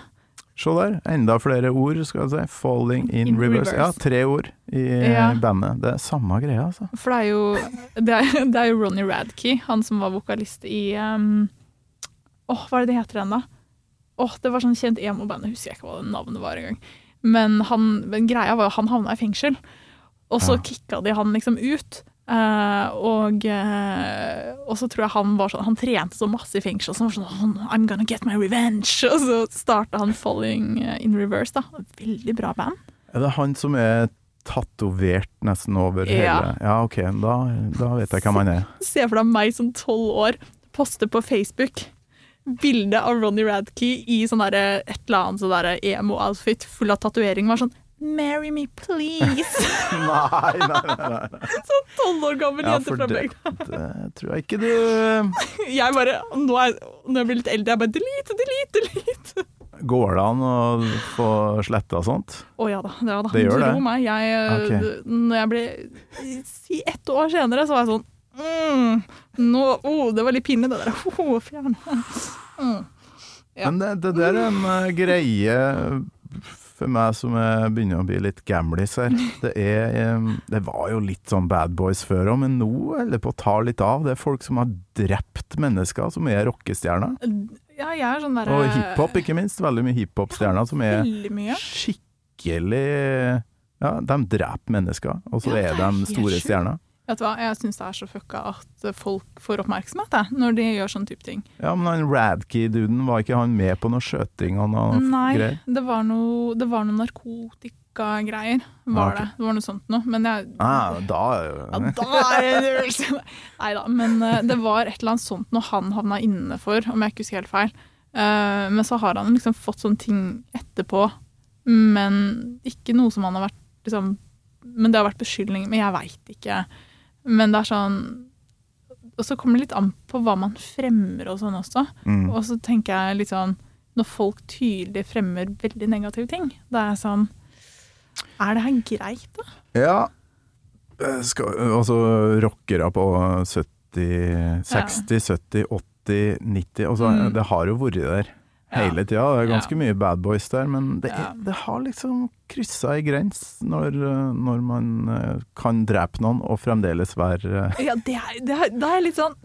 Se der, enda flere ord, skal jeg si. Falling in, In reverse. reverse. Ja, tre ord i Ja. bandet. Det er samme greia, altså. For det er jo, det er, det er jo Ronny Radkey, han som var vokalist i um, Åh, hva er det det heter igjen, da? Åh, Det var sånn kjent emo-band, jeg husker ikke hva det navnet var engang. Men, han, men greia var jo han havna i fengsel, og så Ja. kicka de han liksom ut. Eh, og, uh, og så tror jeg han var sånn Han trente så masse i fengsel, så han var sånn I'm gonna get my revenge. Og så starta han Falling in Reverse, da. Veldig bra band. Er det han som er tatovert nesten over hele Ja, ok, da, da vet jeg hvem han er. Se for deg meg som tolv år poste på Facebook bilde av Ronny Radkey i sånn et eller annet sånn emo-outfit full av tatovering. Var sånn Marry me, please! Nei, nei, nei. nei. Sånn Tolv år gammel Ja, jente fra Bøgda. det tror jeg ikke du Jeg bare, nå er, når jeg blir litt eldre, jeg bare delete, delete, delete. Går det an å få sletta sånt? Å ja da, det, ja, da. Det gjør det? Meg. Jeg, okay. Når jeg ble Si ett år senere, så var jeg sånn mm, nå, oh, Det var litt pinlig, det der. Oh, fjerne. Mm. Ja. Men det, det der er en eh, greie for meg som er, begynner å bli litt gamlis her. Det, er, eh, det var jo litt sånn bad boys før òg, men nå holder det på å ta litt av. Det er folk som har drept mennesker, som er rockestjerner. Ja, jeg er sånn der, Og hiphop, ikke minst. Veldig mye hiphop-stjerner som er skikkelig Ja, de dreper mennesker, og så Ja, er er de store stjerner. Vet du hva, jeg syns det er så fucka at folk får oppmerksomhet, jeg, når de gjør sånn type ting. Ja, men han Radkey-duden, var ikke han med på noe skjøting og noe Nei, greier? det var noe, det var noe narkotikagreier, var Ah, det. Det var noe sånt noe. Men jeg Ah, da Ja, da er det! Nei da, men eh, det var et eller annet sånt noe han havna inne for, om jeg ikke husker helt feil. Eh, men så har han liksom fått sånne ting etterpå, men ikke noe som han har vært liksom Men det har vært beskyldninger, men jeg veit ikke. Men det er sånn Og så kommer det litt an på hva man fremmer og sånn også. mm. Og så tenker jeg litt sånn Når folk tydelig fremmer veldig negative ting, da er jeg sånn Er det her greit, da? Ja. Eh, Skal, altså rockere på 70, 60, 70, 80, 90 altså, Mm. Det har jo vært der Ja. Hele tida. Det er ganske mye bad boys der, men det, er, det har liksom kryssa ei grens når, eh, når man eh, kan drepe noen og fremdeles være eh, Ja, det er, det er, det er litt sånn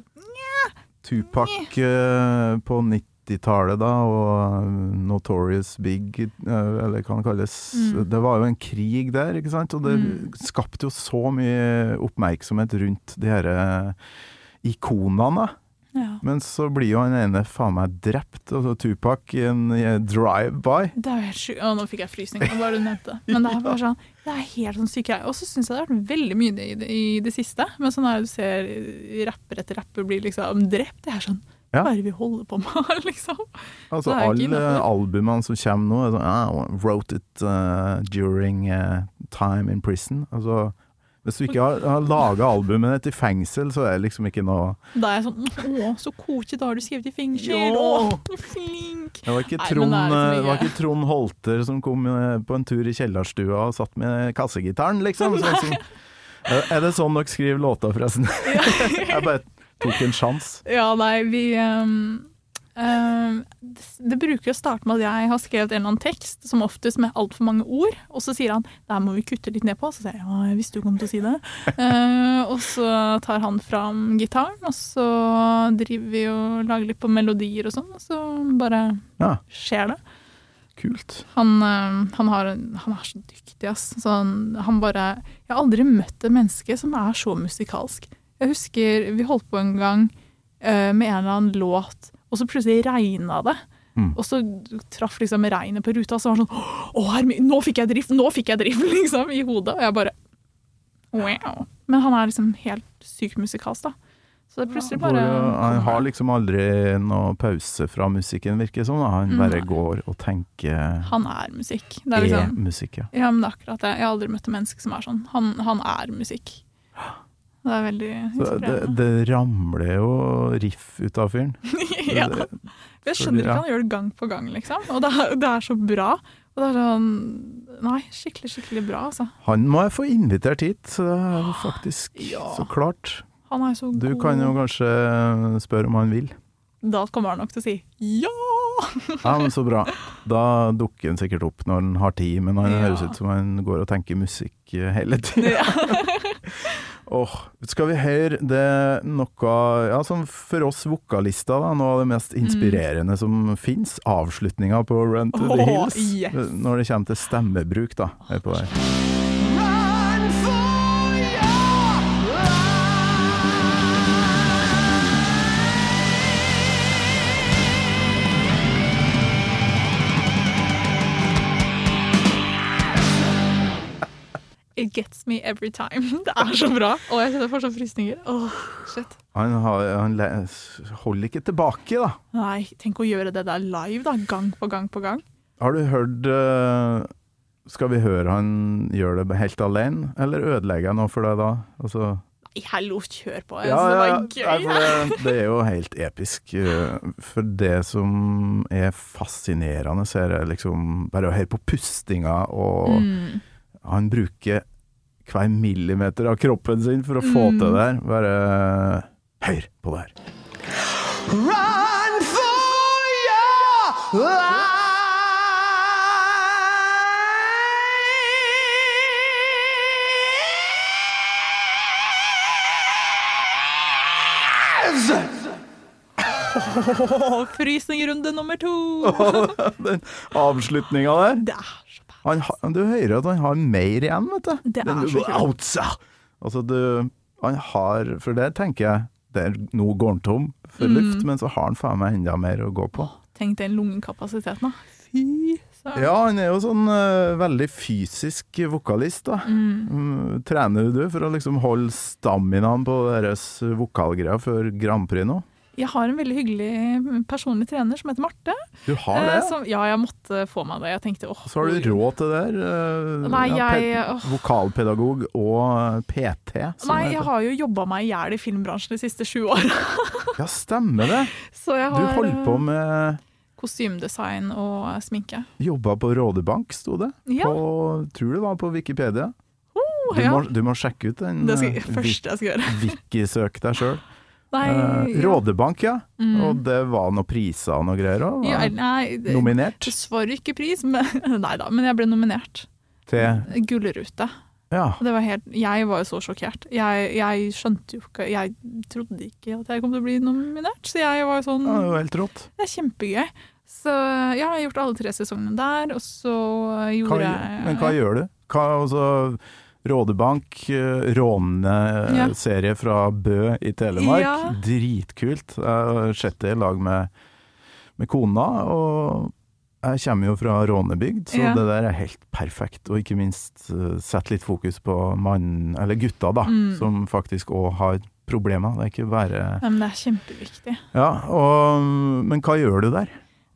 Tupac eh, på 90-tallet, da, og Notorious Big, eller hva det kalles. Mm. Det var jo en krig der, ikke sant? Og det Mm. skapte jo så mye oppmerksomhet rundt de her eh, ikonene. Ja. Men så blir jo han ene faen meg drept, altså Tupac, i en drive-by. Det er jo helt sjukt. Å, nå fikk jeg frysninger bare du nevnte. Men det er bare sånn Det er helt sånn syke greier. Og så syns jeg det har vært veldig mye i det, i det siste. Men sånn er det du ser rapper etter rapper blir liksom drept. Det er sånn Ja. Hva er det vi holder på med, liksom? Altså alle albumene som kommer nå, er sånn I Wrote it uh, during uh, time in prison. Altså hvis du ikke har, har laga albumet ditt i fengsel, så er det liksom ikke noe Da er jeg sånn Å, så koselig, da har du skrevet i fengsel. Å, flink. Det var ikke Trond, Nei, det det var ikke- Trond Holter som kom eh, på en tur i kjellerstua og satt med kassegitaren, liksom. Sånn er det sånn dere skriver låter, forresten? Jeg bare tok en sjanse. Ja, nei, vi ehm, ehm, det, det bruker å starte med at jeg har skrevet en eller annen tekst, som oftest med altfor mange ord, og så sier han 'der må vi kutte litt ned på. Så sier jeg ja, jeg visste du kom til å si det. Uh, og så tar han fram gitaren, og så driver vi og lager litt på melodier og sånn, og så bare Ja, skjer det. kult. Han, eh, han, har, han er så dyktig, ass. Så han, han bare Jeg har aldri møtt et menneske som er så musikalsk. Jeg husker vi holdt på en gang uh, med en eller annen låt, og så plutselig regna det. Mm. Og så traff liksom regnet på ruta, og så var det sånn Å, Hermi, nå fikk jeg drift! Nå fikk jeg drift! liksom, i hodet. Og jeg bare Wow. Men han er liksom helt sykt musikalsk, da. Så det plutselig bare eh, han har liksom aldri noe pause fra musikken, virker det som. da. Han Mm. bare går og tenker Han er musikk. Det er er liksom musikk, ja. Ja, men det er akkurat det. Jeg har aldri møtt et menneske som er sånn. Han, han er musikk. Det er veldig det, det ramler jo riff ut av fyren. ja. Det- Jeg skjønner ikke ja. han gjør det gang på gang, liksom. Og det er, det er så bra. Og det er sånn Nei, skikkelig, skikkelig bra, altså. Han må jeg få invitert hit, er faktisk Ja. så klart. Han er så Du kan jo kanskje spørre om han vil. Da kommer han nok til å si ja! Ja, men Så bra. Da dukker han sikkert opp når han har tid, men han Ja. høres ut som han går og tenker musikk eh, hele tida. ja. Åh, skal vi høre det noe ja, som for oss vokalister, da, noe av det mest inspirerende som fins? Avslutninga på Run to the Åh, Hills. yes. Når det kommer til stemmebruk, da. På det. It gets me every time. Det er så bra. Og jeg kjenner fortsatt frysninger. Åh, shit. Han, har, han holder ikke tilbake, da. Nei, tenk å gjøre det der live, da. Gang på gang på gang. Har du hørt uh, Skal vi høre han gjør det helt alene, eller ødelegger jeg noe for deg da? Altså, Nei, hallo, kjør på. Ja, ja, det var gøy. for det, det er jo helt episk. eh, For det som er fascinerende, så er det liksom bare å høre på pustinga, og Mm. han bruker hver millimeter av kroppen sin for å få Mm. til det her. Bare hør på det her. Run for your lives! Oh, frysningrunde nummer to. Den avslutninga der. Det er. Han, du hører at han har mer igjen, vet du. Det er så kult. Altså, du Han har For det tenker jeg det er, Nå går han tom for Mm. luft, men så har han faen meg enda mer å gå på. Tenk den lungekapasiteten, da. Fy søren. Ja, han er jo sånn uh, veldig fysisk vokalist, da. Mm. Mm, Trener du for å liksom holde staminaen på deres vokalgreier før Grand Prix nå? Jeg har en veldig hyggelig personlig trener som heter Marte. Du har Eh, det? som, ja, jeg måtte få meg det. Jeg tenkte åh. Så har du råd til det? her, eh, Nei, jeg-. Vokalpedagog og PT? Nei, jeg har jo jobba meg i hjel i filmbransjen de siste sju åra. Ja, stemmer det. Så jeg Du har holdt på eh, med kostymedesign og sminke. Jobba på Rådebank, sto det. Ja, På, tror det var på Wikipedia. Du, ja. må, du må sjekke ut den. det skal, første jeg skal gjøre. Wik- Wiki-søk deg sjøl. Nei, ja. Rådebank, ja. Mm. Og det var noen priser og noe greier òg. ja, Nominert det svarer ikke pris, men Nei da, men jeg ble nominert. til Gullrute. Ja. Det var helt, jeg var jo så sjokkert. Jeg, jeg skjønte jo ikke Jeg trodde ikke at jeg kom til å bli nominert, så jeg var jo sånn ja, det var helt rått. Det er kjempegøy. Så jeg har gjort alle tre sesongene der, og så Hva, gjorde jeg men hva gjør du? Hva, altså, Rådebank, råneserie ja. fra Bø i Telemark. Ja. Dritkult. Jeg har i lag med, med kona, og jeg kommer jo fra rånebygd, så Ja. det der er helt perfekt. Og ikke minst uh, sette litt fokus på mannen, eller gutta, da, Mm. som faktisk òg har problemer. Det er ikke bare men det er kjempeviktig. Ja, og, men hva gjør du der?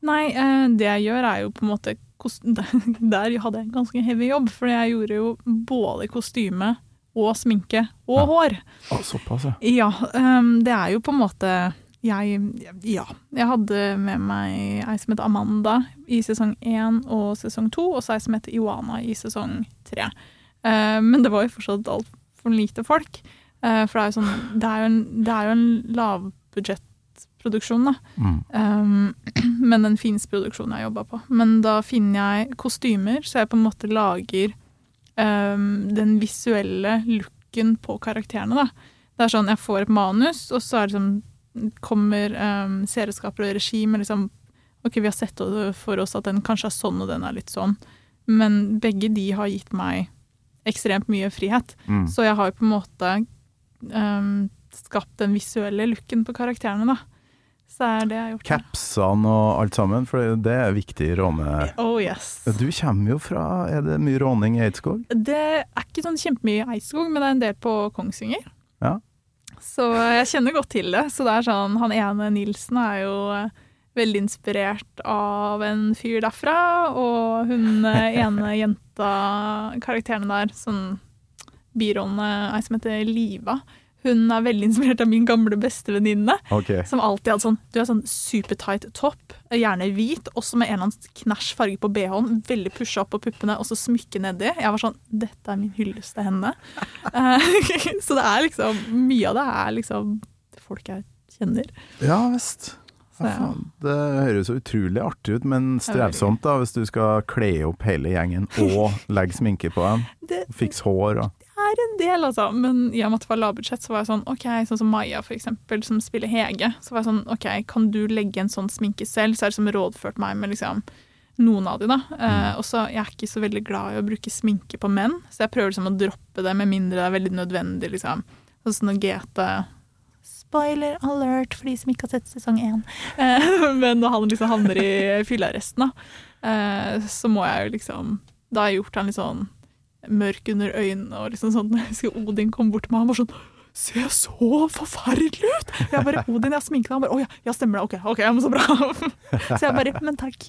Nei, eh, det jeg gjør er jo på en måte Der hadde jeg en ganske heavy jobb, for jeg gjorde jo både kostyme og sminke og Ja. hår. Såpass, ja. Ja, ehm, det er jo på en måte jeg, ja, jeg hadde med meg ei som heter Amanda i sesong én og sesong to, og så ei som heter Iwana i sesong tre. Eh, men det var jo fortsatt altfor lite folk. Eh, for det er jo sånn Det er jo en, det er jo en lavbudsjettproduksjon, da. Mm. Um, men en finsk-produksjon jeg jobba på. Men da finner jeg kostymer, så jeg på en måte lager um, den visuelle looken på karakterene. Da. Det er sånn, Jeg får et manus, og så er det sånn, kommer um, serieskaper og regi med liksom Ok, vi har sett for oss at den kanskje er sånn, og den er litt sånn. Men begge de har gitt meg ekstremt mye frihet. Mm. Så jeg har jo på en måte um, skapt den visuelle looken på karakterene, da. Så er det jeg har gjort. Capsene og alt sammen, for det er viktig i råne... Oh yes. Du kommer jo fra Er det mye råning i Eidskog? Det er ikke sånn kjempemye i Eidskog, men det er en del på Kongsvinger. Ja. Så jeg kjenner godt til det. Så det er sånn, han ene Nilsen er jo eh, veldig inspirert av en fyr derfra, og hun eh, ene jenta, karakterene der, sånn birollene, ei som heter Liva, hun er veldig inspirert av min gamle bestevenninne. okay. Som alltid hadde sånn Du har sånn supertight topp, gjerne hvit, også med en eller annen knæsj farge på BH-en. Veldig pusha opp på puppene, og så smykke nedi. Jeg var sånn Dette er min hyllest til henne. Eh, så det er liksom Mye av det er liksom folk jeg kjenner. Ja visst. Ja, ja. Det høres så utrolig artig ut, men strevsomt da, hvis du skal kle opp hele gjengen og legge sminke på dem. Fikse hår og er en del, altså. Men i og med at det var lavbudsjett, så var jeg sånn OK, sånn som Maja, for eksempel, som spiller Hege. Så var jeg sånn OK, kan du legge en sånn sminke selv? Så er det som rådført meg med liksom noen av de, da. Eh, og så Jeg er ikke så veldig glad i å bruke sminke på menn, så jeg prøver liksom å droppe det, med mindre det er veldig nødvendig, liksom. Sånn som når GT Spoiler alert for de som ikke har sett sesong én. Eh, men når han liksom havner i fyllearresten, da, eh, så må jeg jo liksom Da har jeg gjort han litt sånn mørk under øynene og liksom sånn. Jeg husker Odin kom bort til meg, han var sånn Ser jeg så forferdelig ut? Jeg bare, Odin, jeg har sminket deg. Han bare, å ja, ja, stemmer det. Ok, ok, ja, men så bra. Så jeg bare, men takk.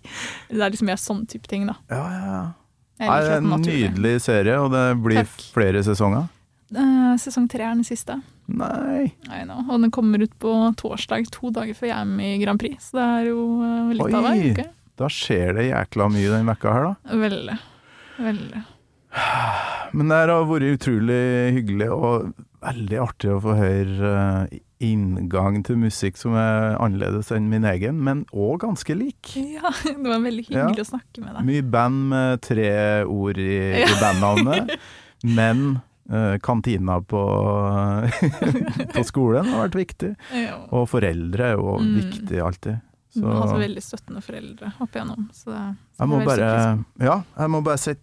Det er liksom mer sånn type ting, da. Ja, ja, ja. Jeg Nei, det er en er nydelig serie, og det blir Takk. flere sesonger. Eh, sesong tre er den siste. Nei. Og den kommer ut på torsdag, to dager før jeg er med i Grand Prix. Så det er jo litt Oi, av hver uke. Da skjer det jækla mye den vekka her, da. Veldig. Veldig. Men det har vært utrolig hyggelig og veldig artig å få høre eh, inngang til musikk som er annerledes enn min egen, men òg ganske lik. Ja, det var veldig hyggelig å snakke med deg. Mye band med tre ord i, i bandnavnet, men uh, kantina på, på skolen har vært viktig. Ja. Og foreldre er jo Mm. viktig alltid. Så har hatt veldig støttende foreldre opp igjennom. Så det, jeg må bare, ja, jeg må bare si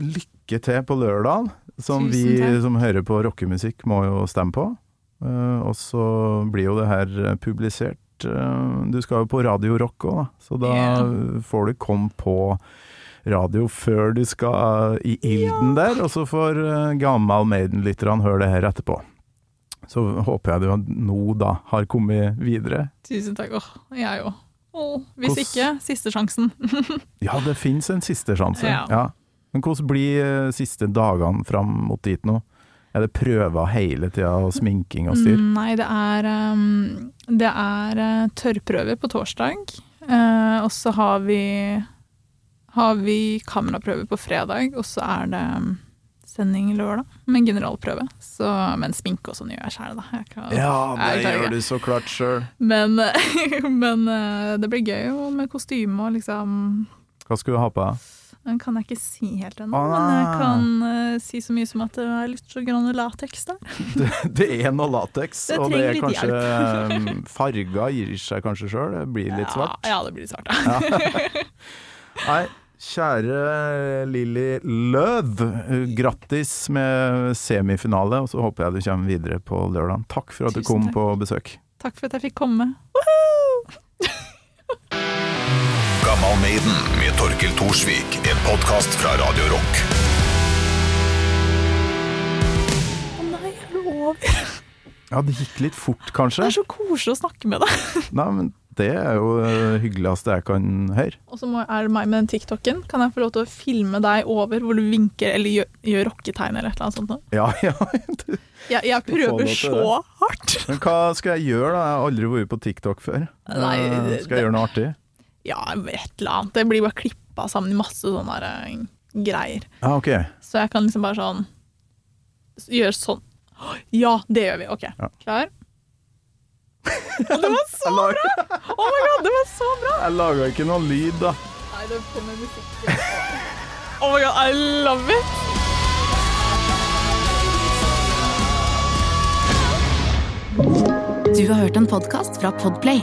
lykke til på lørdag, som vi som hører på rockemusikk må jo stemme på. Uh, og så blir jo det her eh, publisert. Uh, du skal jo på Radio Rock òg, så da yeah. får du komme på radio før du skal i ilden der, og så får uh, gammal Maiden-lytterne høre det her etterpå. Så håper jeg du nå da har kommet videre. Tusen takk. Åh, jeg òg. Hvis Hvordan- ikke, siste sjansen. Ja, det fins en siste sjanse. Ja. Ja. Men hvordan blir eh, siste dagene fram mot dit nå? Er det prøver hele tida og sminking og styr? Nei, det er, um, det er eh, tørrprøver på torsdag. Eh, og så har vi, har vi kameraprøver på fredag, og så er det um, sending lørdag med en generalprøve. Så, men sminke og sånn gjør jeg sjæl, da. Jeg kan, Ja, jeg det klarer gjør du så klart sjøl. Men, men det blir gøy med kostyme og liksom Hva skal du ha på deg? Den kan jeg ikke si helt ennå, Ah. men jeg kan uh, si så mye som at det er litt så grann lateks der. Det, det er noe lateks, Det og det er kanskje um, Farga gir seg kanskje sjøl, det blir litt svart. Ja, ja, det blir litt svart, ja. Nei, kjære Lilly Løv, grattis med semifinale, og så håper jeg du kommer videre på lørdag. Takk for at du kom takk. på besøk. Takk for at jeg fikk komme. Gammal Maiden med Torkel Thorsvik, en podkast fra Radio Rock. Å nei, jeg lover. Ja, det gikk litt fort, kanskje. Det er så koselig å snakke med deg. Nei, men det er jo det hyggeligste jeg kan høre. Og så er det meg med den TikToken. Kan jeg få lov til å filme deg over hvor du vinker eller gjør, gjør rocketegn eller et eller annet sånt? Da? Ja, ja. Jeg, jeg prøver så hardt. Men hva skal jeg gjøre, da? Jeg har aldri vært på TikTok før. Nei, Eh, det- skal jeg gjøre noe artig? Ja, et eller annet. Det blir bare klippa sammen i masse sånne der, eh, greier. Ah, ok. Så jeg kan liksom bare sånn Gjøre sånn. Ja, det gjør vi. OK. Ja. Klar? Og det var så bra! Oh my god, det var så bra! jeg laga ikke noe lyd, da. Nei, det kommer musikk. Oh my god, I love it! Du har hørt en podkast fra Podplay.